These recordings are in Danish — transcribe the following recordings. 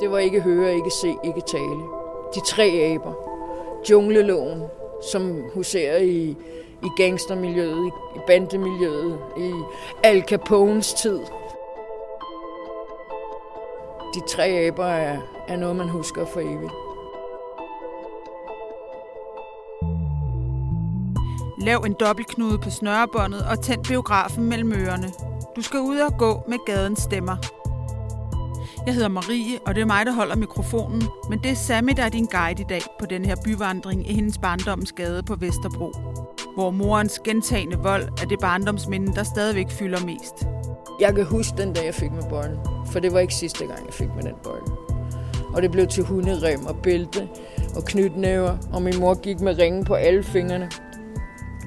Det var ikke høre, ikke se, ikke tale. De tre aber. Djungleloven, som huserer i, i gangstermiljøet, i, bandemiljøet, i Al Capones tid. De tre aber er, er noget, man husker for evigt. Lav en dobbeltknude på snørebåndet og tænd biografen mellem ørerne. Du skal ud og gå med gadens stemmer. Jeg hedder Marie, og det er mig, der holder mikrofonen, men det er Sammy, der er din guide i dag på den her byvandring i hendes barndoms gade på Vesterbro, hvor morens gentagende vold er det barndomsminde, der stadigvæk fylder mest. Jeg kan huske den dag, jeg fik med bolden, for det var ikke sidste gang, jeg fik med den bold. Og det blev til hunderem og bælte og knytnæver, og min mor gik med ringen på alle fingrene.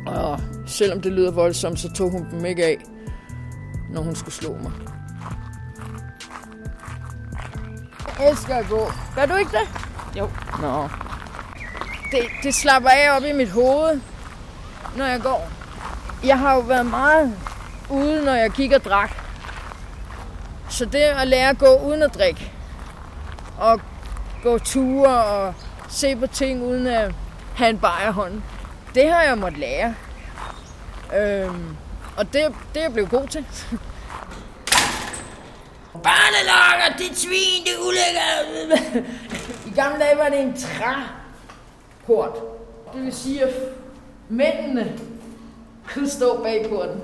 Og selvom det lyder voldsomt, så tog hun dem ikke af, når hun skulle slå mig. Jeg elsker at gå. Gør du ikke det? Jo. Nå. Det, det slapper af op i mit hoved, når jeg går. Jeg har jo været meget ude, når jeg kigger drak. Så det at lære at gå uden at drikke, og gå ture og se på ting uden at have en bajerhånd, det har jeg måttet lære. Øhm, og det, det er jeg blevet god til. Barnelokker, dit svin, det ulækker. I gamle dage var det en træport. Det vil sige, at mændene kunne stå bag porten.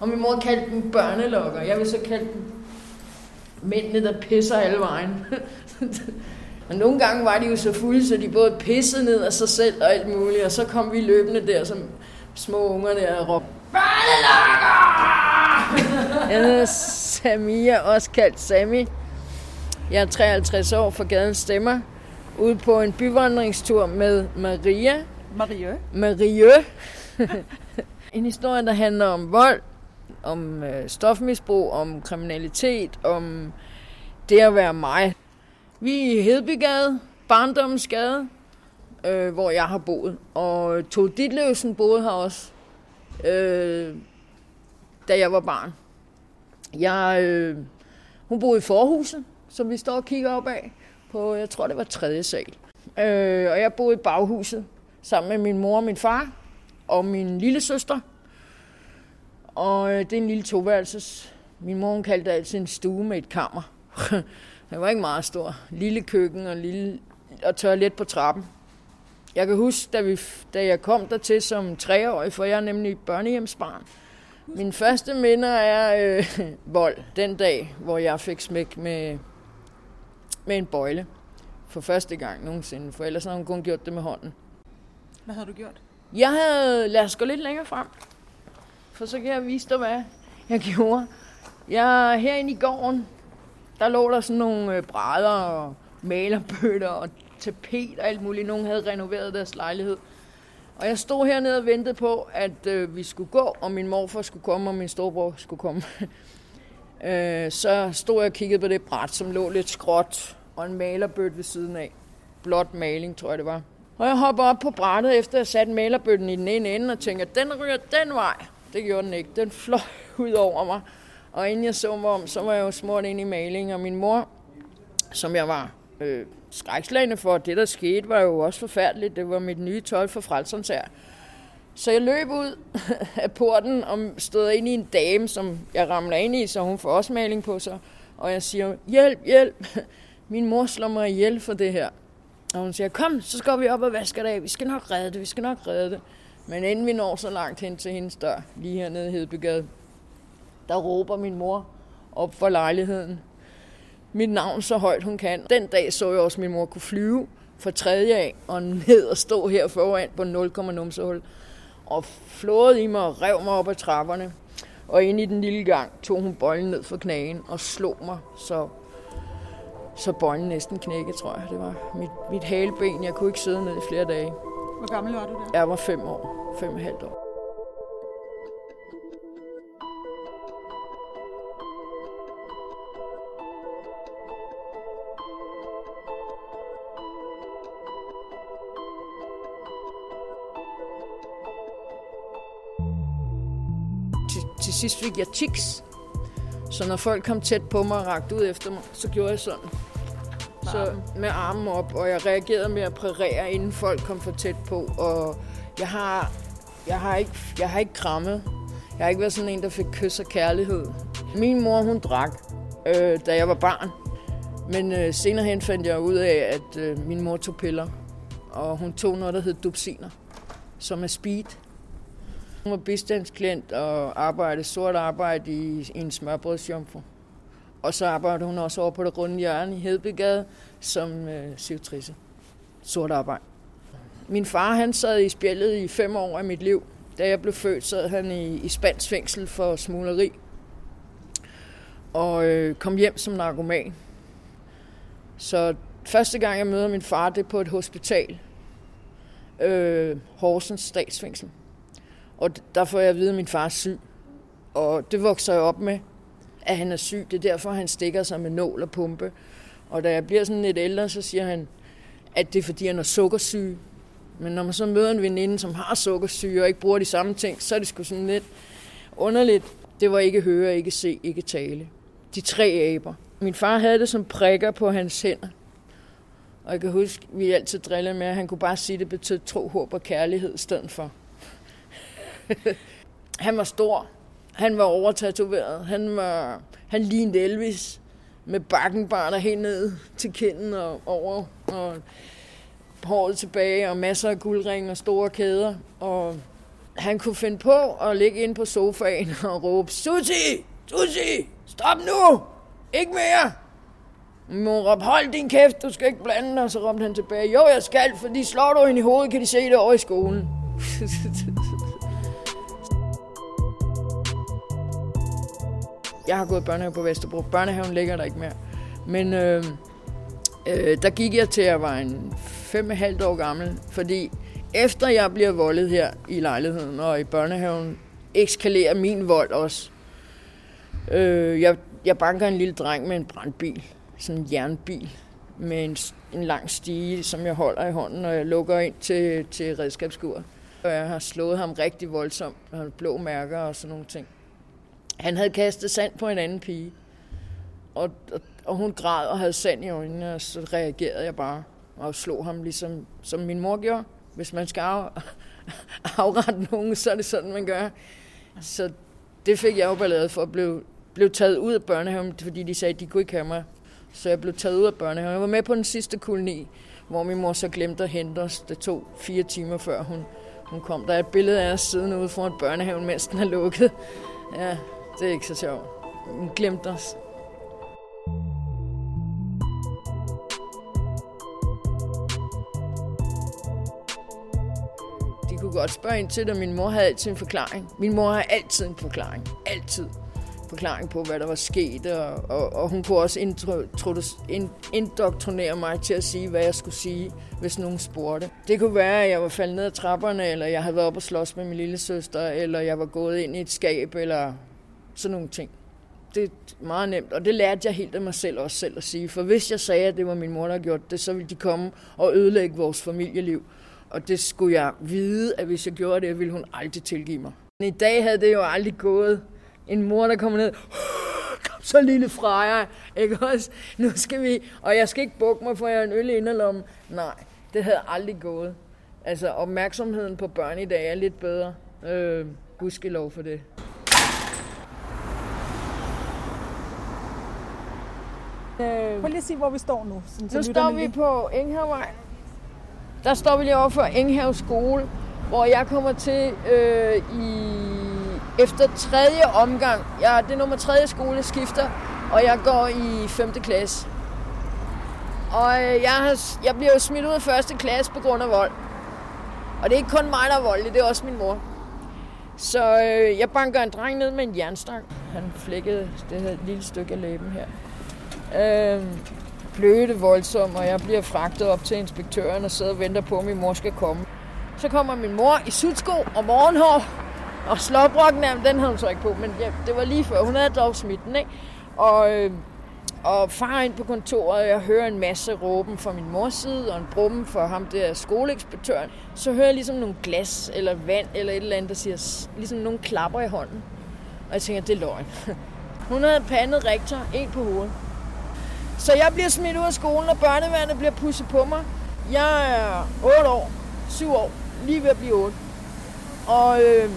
Og min mor kaldte dem børnelokker. Jeg vil så kalde dem mændene, der pisser alle vejen. Og nogle gange var de jo så fulde, så de både pissede ned af sig selv og alt muligt. Og så kom vi løbende der som små unger der og råbte, Børnelokker! Jeg hedder Samia, også kaldt Sami. Jeg er 53 år fra gaden Stemmer. Ude på en byvandringstur med Maria. Marie? Marie. en historie, der handler om vold, om øh, stofmisbrug, om kriminalitet, om det at være mig. Vi er i Hedbygade, Barndomsgade, øh, hvor jeg har boet. Og Tove Ditlevsen boede her også, øh, da jeg var barn. Jeg, øh, hun boede i forhuset, som vi står og kigger op af, på, jeg tror det var tredje sal. Øh, og jeg boede i baghuset, sammen med min mor og min far, og min lille søster. Og øh, det er en lille toværelses. Min mor hun kaldte det altid en stue med et kammer. Den var ikke meget stor. Lille køkken og, lille, og toilet på trappen. Jeg kan huske, da, vi, da jeg kom der til som treårig, for jeg er nemlig børnehjemsbarn. Min første minder er øh, vold den dag, hvor jeg fik smæk med, med en bøjle. For første gang nogensinde, for ellers havde hun kun gjort det med hånden. Hvad havde du gjort? Jeg havde... Lad os gå lidt længere frem. For så kan jeg vise dig, hvad jeg gjorde. Jeg herinde i gården, der lå der sådan nogle øh, brædder og malerbøtter og tapet og alt muligt. Nogen havde renoveret deres lejlighed. Og jeg stod hernede og ventede på, at øh, vi skulle gå, og min morfar skulle komme, og min storebror skulle komme. øh, så stod jeg og kiggede på det bræt, som lå lidt skråt, og en malerbøt ved siden af. Blot maling, tror jeg det var. Og jeg hopper op på brættet, efter jeg satte malerbøtten i den ene ende, og tænker, den ryger den vej. Det gjorde den ikke. Den fløj ud over mig. Og inden jeg så mig om, så var jeg jo smurt ind i maling, og min mor, som jeg var øh, skrækslagende for, det der skete, var jo også forfærdeligt. Det var mit nye tøj for frelserens her. Så jeg løb ud af porten og stod ind i en dame, som jeg ramler ind i, så hun får også maling på sig. Og jeg siger, hjælp, hjælp. Min mor slår mig ihjel for det her. Og hun siger, kom, så skal vi op og vaske det af. Vi skal nok redde det, vi skal nok redde det. Men inden vi når så langt hen til hendes dør, lige hernede i Hedbygade, der råber min mor op for lejligheden. Mit navn så højt hun kan. Den dag så jeg også, at min mor kunne flyve fra tredje af og ned og stå her foran på 0, numsehul. Og flåede i mig og rev mig op ad trapperne. Og ind i den lille gang tog hun bolden ned for knagen og slog mig, så, så bolden næsten knækkede, tror jeg. Det var mit, mit haleben. Jeg kunne ikke sidde ned i flere dage. Hvor gammel var du der? Jeg var fem år. Fem og halvt år. Sidst fik jeg tics. Så når folk kom tæt på mig og rakte ud efter mig, så gjorde jeg sådan. Med så armen. med armen op, og jeg reagerede med at prærere, inden folk kom for tæt på. Og jeg har, jeg har, ikke, jeg har ikke krammet. Jeg har ikke været sådan en, der fik kys og kærlighed. Min mor, hun drak, øh, da jeg var barn. Men øh, senere hen fandt jeg ud af, at øh, min mor tog piller. Og hun tog noget, der hed dupsiner, som er speed. Hun var bistandsklient og arbejdede sort arbejde i, i en smørbrødsjomfru. Og så arbejdede hun også over på det runde hjørne i Hedbygade som øh, sivtrisse. Sort arbejde. Min far han sad i spjældet i fem år af mit liv. Da jeg blev født, sad han i, i spansk fængsel for smugleri. Og øh, kom hjem som narkoman. Så første gang jeg møder min far, det er på et hospital. Øh, Horsens statsfængsel. Og der får jeg at vide, at min far er syg. Og det vokser jeg op med, at han er syg. Det er derfor, han stikker sig med nål og pumpe. Og da jeg bliver sådan lidt ældre, så siger han, at det er fordi, han er sukkersyg. Men når man så møder en veninde, som har sukkersyge og ikke bruger de samme ting, så er det sgu sådan lidt underligt. Det var ikke høre, ikke se, ikke tale. De tre aber. Min far havde det som prikker på hans hænder. Og jeg kan huske, vi altid drillede med, at han kunne bare sige, at det betød tro, håb og kærlighed i stedet for. han var stor. Han var overtatoveret. Han, var, han lignede Elvis med bakkenbarter helt ned til kinden og over. Og håret tilbage og masser af guldringe og store kæder. Og han kunne finde på at ligge ind på sofaen og råbe, Susi! Susi! Stop nu! Ikke mere! Mor råbte, hold din kæft, du skal ikke blande dig. Så råbte han tilbage, jo jeg skal, for de slår du ind i hovedet, kan de se det over i skolen. jeg har gået børnehave på Vesterbro. Børnehaven ligger der ikke mere. Men øh, øh, der gik jeg til, at jeg var en fem og halvt år gammel, fordi efter jeg bliver voldet her i lejligheden og i børnehaven, ekskalerer min vold også. Øh, jeg, jeg banker en lille dreng med en brandbil, sådan en jernbil, med en, en lang stige, som jeg holder i hånden, og jeg lukker ind til, til redskabsskuret. Og jeg har slået ham rigtig voldsomt, og han blå mærker og sådan nogle ting. Han havde kastet sand på en anden pige, og, og, og hun græd og havde sand i øjnene, og så reagerede jeg bare og slog ham, ligesom som min mor gjorde. Hvis man skal af, afrette nogen, så er det sådan, man gør. Så det fik jeg jo ballade for at blive, blev taget ud af børnehaven, fordi de sagde, at de kunne ikke have mig. Så jeg blev taget ud af børnehaven. Jeg var med på den sidste koloni, hvor min mor så glemte at hente os. Det tog fire timer før hun, hun kom. Der er et billede af os siden ude foran børnehaven, mens den er lukket. Ja, det er ikke så sjovt. Hun glemte os. De kunne godt spørge ind til det, min mor havde altid en forklaring. Min mor har altid en forklaring. Altid forklaring på, hvad der var sket, og, og, og hun kunne også indoktrinere mig til at sige, hvad jeg skulle sige, hvis nogen spurgte. Det kunne være, at jeg var faldet ned ad trapperne, eller jeg havde været op og slås med min lille søster, eller jeg var gået ind i et skab, eller sådan nogle ting. Det er meget nemt, og det lærte jeg helt af mig selv også selv at sige. For hvis jeg sagde, at det var min mor, der havde gjort det, så ville de komme og ødelægge vores familieliv. Og det skulle jeg vide, at hvis jeg gjorde det, ville hun aldrig tilgive mig. Men i dag havde det jo aldrig gået. En mor, der kommer ned, kom så lille Freja, ikke også? Nu skal vi, og jeg skal ikke bukke mig, for jeg har en øl i inderlommen. Nej, det havde aldrig gået. Altså, opmærksomheden på børn i dag er lidt bedre. Øh, lov for det. Øh, Prøv lige at se, hvor vi står nu. Sådan, nu står vi lige. på Enghavevej. Der står vi lige over for Enghave skole, hvor jeg kommer til øh, i efter tredje omgang. Jeg, det er nummer tredje skole, skifter, og jeg går i 5. klasse. Og øh, jeg, har, jeg bliver jo smidt ud af første klasse på grund af vold. Og det er ikke kun mig, der er voldelig, det er også min mor. Så øh, jeg banker en dreng ned med en jernstang. Han flækkede det her lille stykke af læben her øh, bløde voldsom, og jeg bliver fragtet op til inspektøren og sidder og venter på, at min mor skal komme. Så kommer min mor i sudsko og morgenhår, og slåbrokken, den havde hun så ikke på, men ja, det var lige før. Hun havde dog smidt den, ikke? Og, øh, og far ind på kontoret, og jeg hører en masse råben fra min mors side, og en brummen fra ham der skoleinspektøren. Så hører jeg ligesom nogle glas, eller vand, eller et eller andet, der siger, ligesom nogle klapper i hånden. Og jeg tænker, det er løgn. Hun havde pandet rektor en på hovedet. Så jeg bliver smidt ud af skolen, og børneværnet bliver pusset på mig. Jeg er 8 år, 7 år, lige ved at blive 8. Og øh,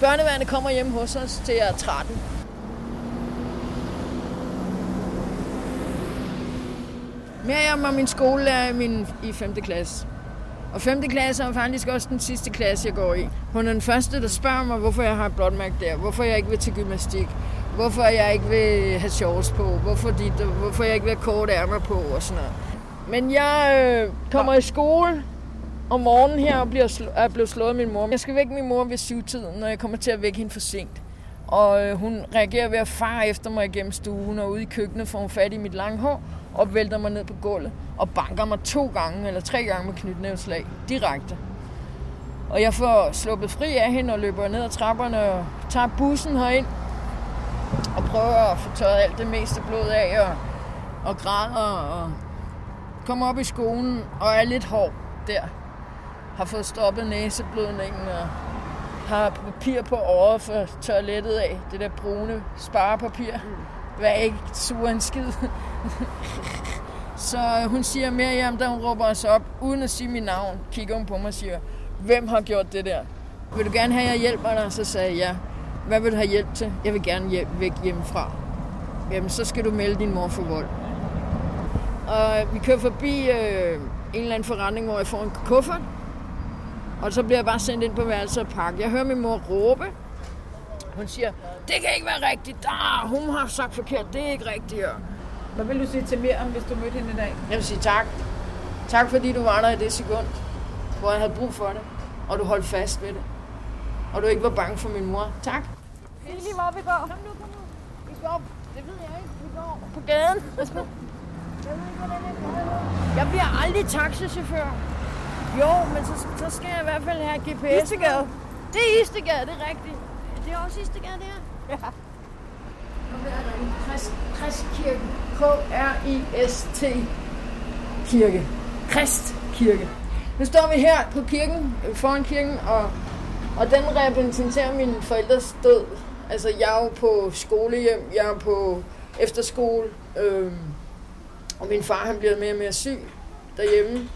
børneværnet kommer hjem hos os til jeg er 13. Miriam var min skolelærer i, min, i 5. klasse. Og 5. klasse er faktisk også den sidste klasse, jeg går i. Hun er den første, der spørger mig, hvorfor jeg har et blåtmærke der, hvorfor jeg ikke vil til gymnastik, hvorfor jeg ikke vil have shorts på, hvorfor, dit, hvorfor jeg ikke vil have korte ærmer på og sådan noget. Men jeg øh, kommer i skole om morgenen her og bliver sl- er blevet slået af min mor. Jeg skal vække min mor ved syvtiden, når jeg kommer til at vække hende for sent. Og øh, hun reagerer ved at fare efter mig igennem stuen, og ude i køkkenet får hun fat i mit lange hår og vælter mig ned på gulvet og banker mig to gange eller tre gange med knytnævslag direkte. Og jeg får sluppet fri af hende og løber ned ad trapperne og tager bussen herind og prøver at få tørret alt det meste blod af og, og græder og kommer op i skolen og er lidt hård der. Har fået stoppet næseblødningen og har papir på året for toilettet af. Det der brune sparepapir. Hvad ikke suger en skid. Så hun siger Miriam, da hun råber os op, uden at sige mit navn, kigger hun på mig og siger, hvem har gjort det der? Vil du gerne have, at jeg hjælper dig? Så sagde jeg, ja. Hvad vil du have hjælp til? Jeg vil gerne hjem, væk hjemmefra. Jamen, så skal du melde din mor for vold. Og vi kører forbi øh, en eller anden forretning, hvor jeg får en kuffert. Og så bliver jeg bare sendt ind på værelset og pakke. Jeg hører min mor råbe. Hun siger, det kan ikke være rigtigt. Ah, hun har sagt forkert. Det er ikke rigtigt. Hvad vil du sige til Miriam, hvis du mødte hende i dag? Jeg vil sige tak. Tak fordi du var der i det sekund, hvor jeg havde brug for det. Og du holdt fast ved det. Og du ikke var bange for min mor. Tak. Det er lige hvor vi går. Kom nu, kom nu. Vi skal op. Det ved jeg ikke. Vi går på gaden. Jeg ved ikke, hvordan jeg gør Jeg bliver aldrig taxichauffør. Jo, men så, så skal jeg i hvert fald have GPS. Istegade. Det er Istegade, det er rigtigt. Det er også Istegade, det her. Ja. Og hvad er der inde? Krist, Kristkirken. K-R-I-S-T kirke. Kristkirke. Nu står vi her på kirken, foran kirken, og, og den repræsenterer mine forældres død. Altså, jeg er jo på skolehjem, jeg er på efterskole, øh, og min far han bliver mere og mere syg derhjemme.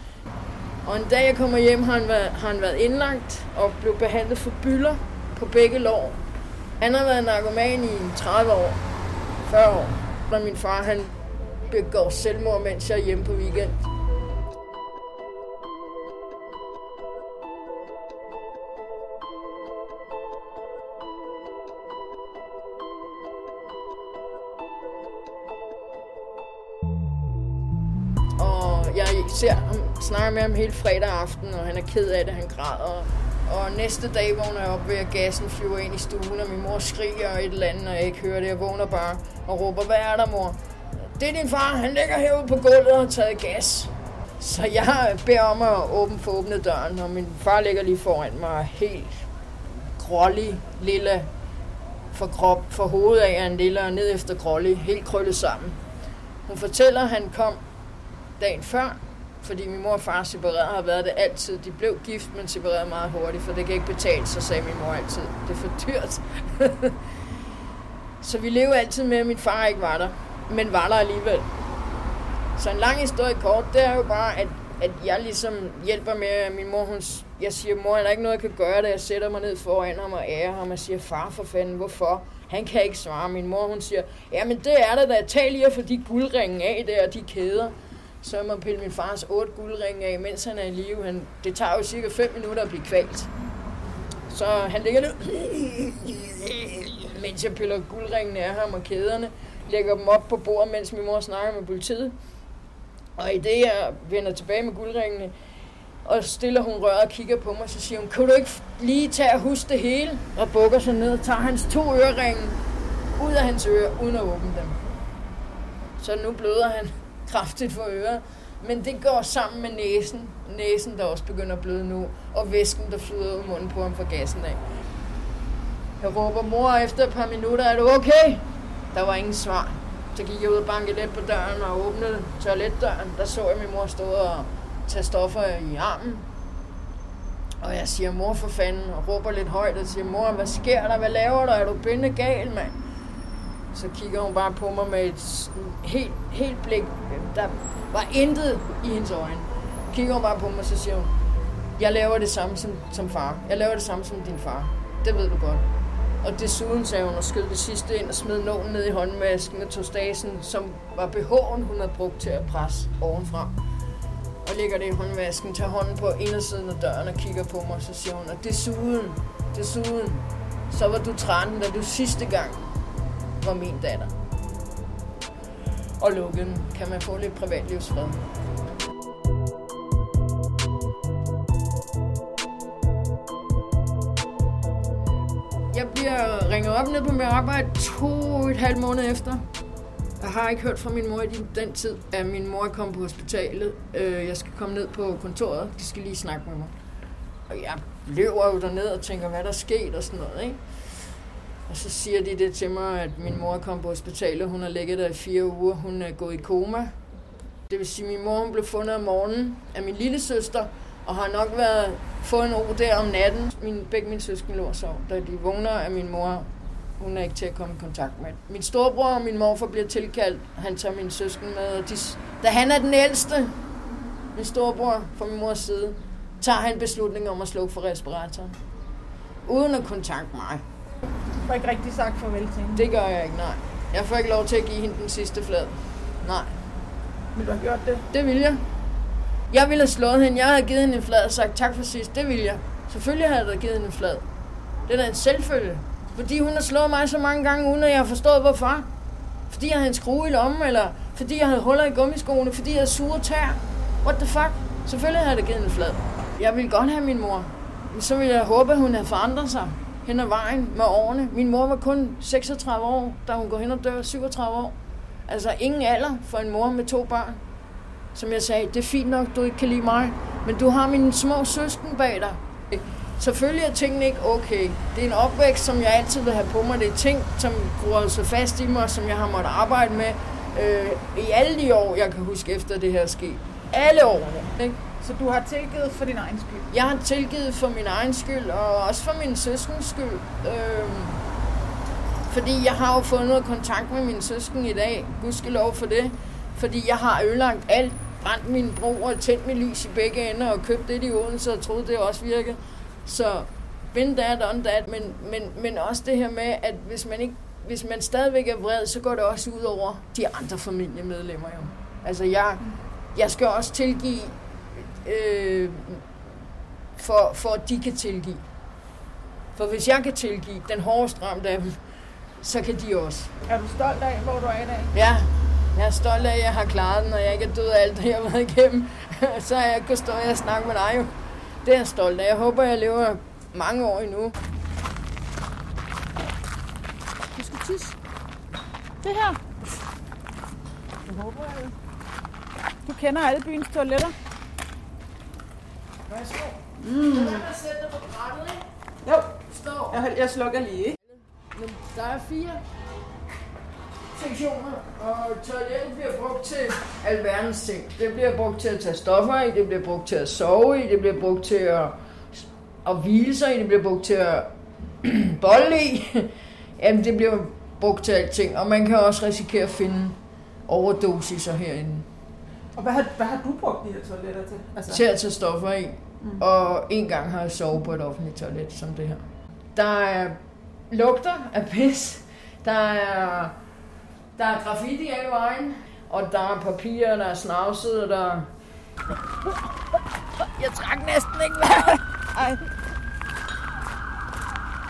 Og en dag jeg kommer hjem, har han været, har han været indlagt og blev behandlet for bylder på begge lår. Han har været narkoman i 30 år, 40 år, når min far han begår selvmord, mens jeg er hjemme på weekend. Snakker med ham hele fredag aften, og han er ked af det, han græder. Og næste dag vågner jeg op ved, at gassen flyver ind i stuen, og min mor skriger et eller andet, og jeg ikke hører det. Jeg vågner bare og råber, hvad er der, mor? Det er din far, han ligger herude på gulvet og har taget gas. Så jeg beder om at åbne for åbne døren, og min far ligger lige foran mig helt grålig, lille for krop, for hovedet af er en lille og ned efter grålig, helt krøllet sammen. Hun fortæller, at han kom dagen før, fordi min mor og far separeret har været det altid. De blev gift, men separeret meget hurtigt, for det kan ikke betale sig, sagde min mor altid. Det er for dyrt. så vi levede altid med, at min far ikke var der, men var der alligevel. Så en lang historie kort, det er jo bare, at, at jeg ligesom hjælper med, at min mor, hun, jeg siger, mor, er der ikke noget, jeg kan gøre, da jeg sætter mig ned foran ham og ærer ham og siger, far for fanden, hvorfor? Han kan ikke svare. Min mor, hun siger, ja, men det er det, da tag lige at få de guldringe af der, og de kæder så må pille min fars otte guldringe af, mens han er i live. Han, det tager jo cirka 5 minutter at blive kvalt. Så han ligger ned, mens jeg piller guldringene af ham og kæderne, lægger dem op på bordet, mens min mor snakker med politiet. Og i det, jeg vender tilbage med guldringene, og stiller hun røret og kigger på mig, så siger hun, kan du ikke lige tage og huske det hele? Og bukker sig ned og tager hans to øreringe ud af hans ører, uden at åbne dem. Så nu bløder han kraftigt for øret. Men det går sammen med næsen. Næsen, der også begynder at bløde nu. Og væsken, der flyder ud af munden på ham fra gassen af. Jeg råber mor efter et par minutter, er du okay? Der var ingen svar. Så gik jeg ud og bankede lidt på døren og åbnede toiletdøren. Der så jeg min mor stå og tage stoffer i armen. Og jeg siger, mor for fanden, og råber lidt højt og siger, mor, hvad sker der? Hvad laver du? Er du binde gal, mand? Så kigger hun bare på mig med et helt, helt blik. Der var intet i hendes øjne. Kigger hun bare på mig, og så siger hun, jeg laver det samme som, som far. Jeg laver det samme som din far. Det ved du godt. Og desuden sagde hun og skød det sidste ind og smed nålen ned i håndvasken og tog stasen, som var behoven, hun havde brugt til at presse ovenfra. Og lægger det i håndvasken, tager hånden på indersiden af døren og kigger på mig, så siger hun, og desuden, desuden, så var du 13, da du sidste gang var min datter. Og lukke den. Kan man få lidt privatlivsfred? Jeg bliver ringet op ned på mit arbejde to og et halvt måned efter. Jeg har ikke hørt fra min mor i den tid, at min mor er kommet på hospitalet. Øh, jeg skal komme ned på kontoret. De skal lige snakke med mig. Og jeg løber jo derned og tænker, hvad der er sket og sådan noget. Ikke? Og så siger de det til mig, at min mor kom på hospitalet. Hun har ligget der i fire uger. Hun er gået i koma. Det vil sige, at min mor hun blev fundet om morgenen af min lille søster, og har nok været fået en ro der om natten. Min, begge mine søskende lå sov, da de vågner af min mor. Hun er ikke til at komme i kontakt med. Min storebror og min morfar bliver tilkaldt. Han tager min søsken med. Og de, da han er den ældste, min storebror fra min mors side, tager han beslutningen om at slukke for respiratoren. Uden at kontakte mig. Du får ikke rigtig sagt farvel til hende. Det gør jeg ikke, nej. Jeg får ikke lov til at give hende den sidste flad. Nej. Vil du have gjort det? Det vil jeg. Jeg ville have slået hende. Jeg havde givet hende en flad og sagt tak for sidst. Det vil jeg. Selvfølgelig havde jeg givet hende en flad. Det er en selvfølge. Fordi hun har slået mig så mange gange, uden at jeg har forstået hvorfor. Fordi jeg havde en skrue i lommen, eller fordi jeg havde huller i gummiskoene, fordi jeg havde sure tær. What the fuck? Selvfølgelig havde jeg givet hende en flad. Jeg ville godt have min mor. Men så ville jeg håbe, at hun havde forandret sig hen ad vejen med årene. Min mor var kun 36 år, da hun går hen og dør 37 år. Altså ingen alder for en mor med to børn. Som jeg sagde, det er fint nok, du ikke kan lide mig, men du har mine små søsken bag dig. Selvfølgelig er tingene ikke okay. Det er en opvækst, som jeg altid vil have på mig. Det er ting, som gror sig fast i mig, som jeg har måttet arbejde med øh, i alle de år, jeg kan huske efter det her skete. Alle årene. Ikke? Så du har tilgivet for din egen skyld? Jeg har tilgivet for min egen skyld, og også for min søskens skyld. Øh, fordi jeg har jo fået noget kontakt med min søsken i dag. Gudskelov for det. Fordi jeg har ødelagt alt. Brændt min bro og tændt mit lys i begge ender og købt det i Odense og troede, det også virkede. Så been that, on that. Men, men, men også det her med, at hvis man, ikke, hvis man stadigvæk er vred, så går det også ud over de andre familiemedlemmer jo. Altså jeg, jeg skal også tilgive, øh, for, for at de kan tilgive. For hvis jeg kan tilgive den hårdeste ramt af dem, så kan de også. Er du stolt af, hvor du er i dag? Ja, jeg er stolt af, at jeg har klaret den, og jeg ikke er død af alt, det jeg har været igennem. så jeg kunne stå og snakke med dig jo. Det er jeg stolt af. Jeg håber, jeg lever mange år endnu. Du skal tisse. Det her. Det håber jeg. Du kender alle byens toiletter. Værsgo. Mm. Det er sætte dig på brættet, ikke? Jo, Stå. jeg, jeg slukker lige. Men Der er fire sektioner, og toilettet bliver brugt til alverdens ting. Det bliver brugt til at tage stoffer i, det bliver brugt til at sove i, det bliver brugt til at, at hvile sig i, det bliver brugt til at bolle i. Jamen, det bliver brugt til alting, og man kan også risikere at finde overdosiser herinde Og hvad har, hvad har du brugt de her toiletter til? Altså, til at tage stoffer i. Mm. Og en gang har jeg sovet på et offentligt toilet som det her. Der er lugter af pis. Der er, der er graffiti alle vejen. Og der er papirer, der er snavset, og der... Jeg trak næsten ikke vejret. Ej.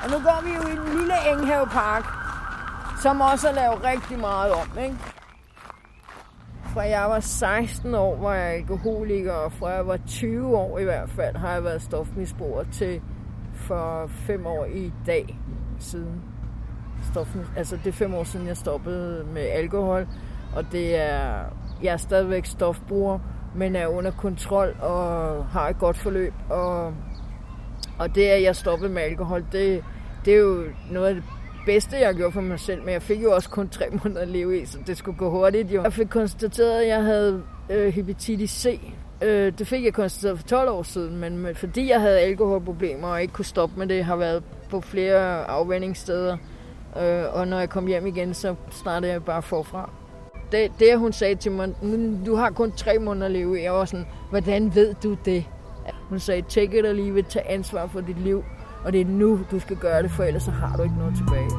Og nu går vi jo i en lille Enghavepark, som også er lavet rigtig meget om, ikke? Fra jeg var 16 år, var jeg alkoholiker, og fra jeg var 20 år i hvert fald, har jeg været stofmisbruger til for fem år i dag siden. Stofmis, altså det er fem år siden, jeg stoppede med alkohol, og det er, jeg er stadigvæk stofbruger, men er under kontrol og har et godt forløb. Og, og det, at jeg stoppede med alkohol, det, det er jo noget af det bedste, jeg gjorde for mig selv, men jeg fik jo også kun tre måneder at leve i, så det skulle gå hurtigt jo. Jeg fik konstateret, at jeg havde øh, hepatitis C, Øh, det fik jeg konstateret for 12 år siden, men med, fordi jeg havde alkoholproblemer og ikke kunne stoppe med det, har været på flere afvendingssteder. Øh, og når jeg kom hjem igen, så startede jeg bare forfra. Det, det hun sagde til mig, du har kun tre måneder at leve i, jeg var sådan, hvordan ved du det? Hun sagde, take it or leave it, tag ansvar for dit liv, og det er nu, du skal gøre det, for ellers så har du ikke noget tilbage.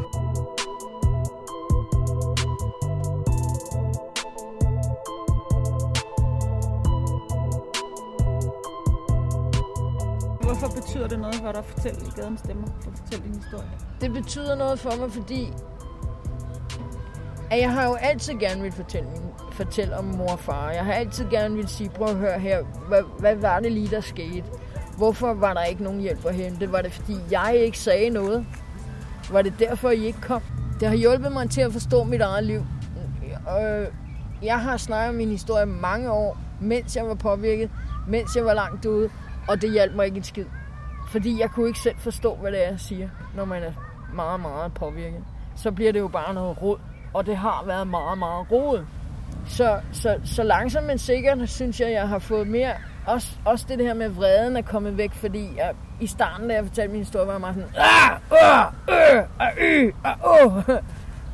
Hvorfor betyder det noget for dig at fortælle i gaden stemmer, for at fortælle din historie? Det betyder noget for mig, fordi at jeg har jo altid gerne vil fortælle, fortælle om mor og far. Jeg har altid gerne vil sige, prøv at høre her, hvad, hvad var det lige, der skete? Hvorfor var der ikke nogen hjælp at hente? Var det, fordi jeg ikke sagde noget? Var det derfor, I ikke kom? Det har hjulpet mig til at forstå mit eget liv. Øh, jeg har snakket om min historie mange år, mens jeg var påvirket, mens jeg var langt ude, og det hjalp mig ikke en skid. Fordi jeg kunne ikke selv forstå, hvad det er, jeg siger, når man er meget, meget påvirket. Så bliver det jo bare noget råd, og det har været meget, meget råd. Så, så, så langsomt men sikkert, synes jeg, jeg har fået mere... Også, også det her med vreden er kommet væk, fordi jeg, i starten, da jeg fortalte min historie, var jeg meget sådan... Ah. ah, øh, ah, øh, ah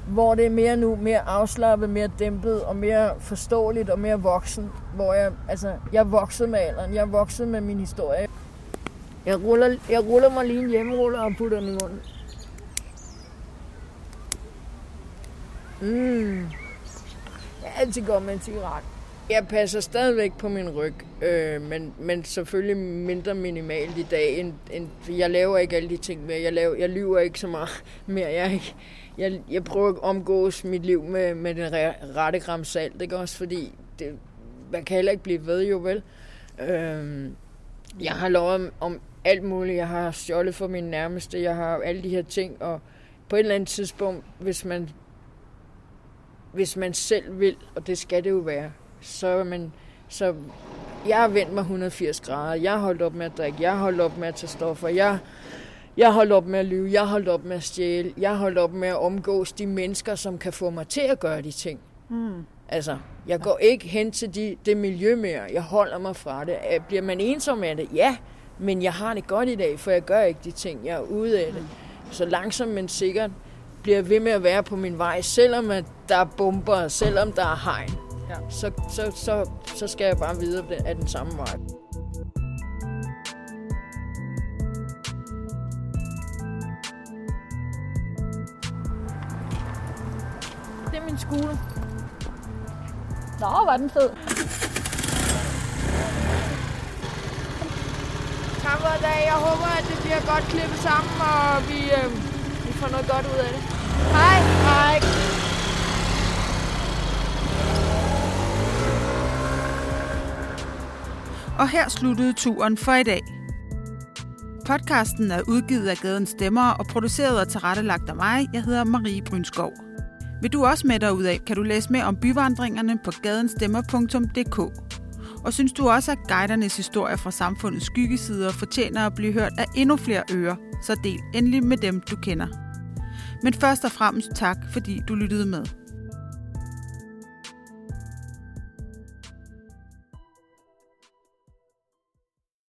hvor det er mere nu, mere afslappet, mere dæmpet og mere forståeligt og mere voksen. Hvor jeg, altså, jeg voksede med alderen, jeg voksede med min historie. Jeg ruller, jeg ruller mig lige en hjemmeruller og putter den i munden. Mm. Jeg er altid godt med en cigaret. Jeg passer stadigvæk på min ryg, øh, men, men selvfølgelig mindre minimalt i dag. End, end, jeg laver ikke alle de ting mere. Jeg, laver, jeg lyver ikke så meget mere. Jeg, ikke, jeg, jeg prøver at omgås mit liv med, med den rette gram salt. Ikke også fordi, det, man kan heller ikke blive ved jo vel. Øh, jeg har lovet om, om alt muligt. Jeg har stjålet for min nærmeste. Jeg har alle de her ting, og på et eller andet tidspunkt, hvis man hvis man selv vil, og det skal det jo være, så man, så jeg har vendt mig 180 grader. Jeg har holdt op med at drikke. Jeg har holdt op med at tage stoffer. Jeg, jeg har holdt op med at lyve. Jeg har holdt op med at stjæle. Jeg har holdt op med at omgås de mennesker, som kan få mig til at gøre de ting. Mm. Altså, jeg går ikke hen til de, det miljø mere. Jeg holder mig fra det. Bliver man ensom af det? Ja, men jeg har det godt i dag, for jeg gør ikke de ting. Jeg er ude af det. Så langsomt, men sikkert bliver ved med at være på min vej, selvom at der er bomber, selvom der er hegn. Ja. Så, så, så, så skal jeg bare videre af den samme vej. Det er min skole. Nå, var den fed. Tak for i dag. Jeg håber, at det bliver godt klippet sammen, og vi, øh, får noget godt ud af det. Hej. Hej. Og her sluttede turen for i dag. Podcasten er udgivet af Gaden Stemmer og produceret og tilrettelagt af mig. Jeg hedder Marie Brynskov. Vil du også med dig af, kan du læse mere om byvandringerne på gadenstemmer.dk. Og synes du også, at guidernes historie fra samfundets skyggesider fortjener at blive hørt af endnu flere ører, så del endelig med dem, du kender. Men først og fremmest tak, fordi du lyttede med.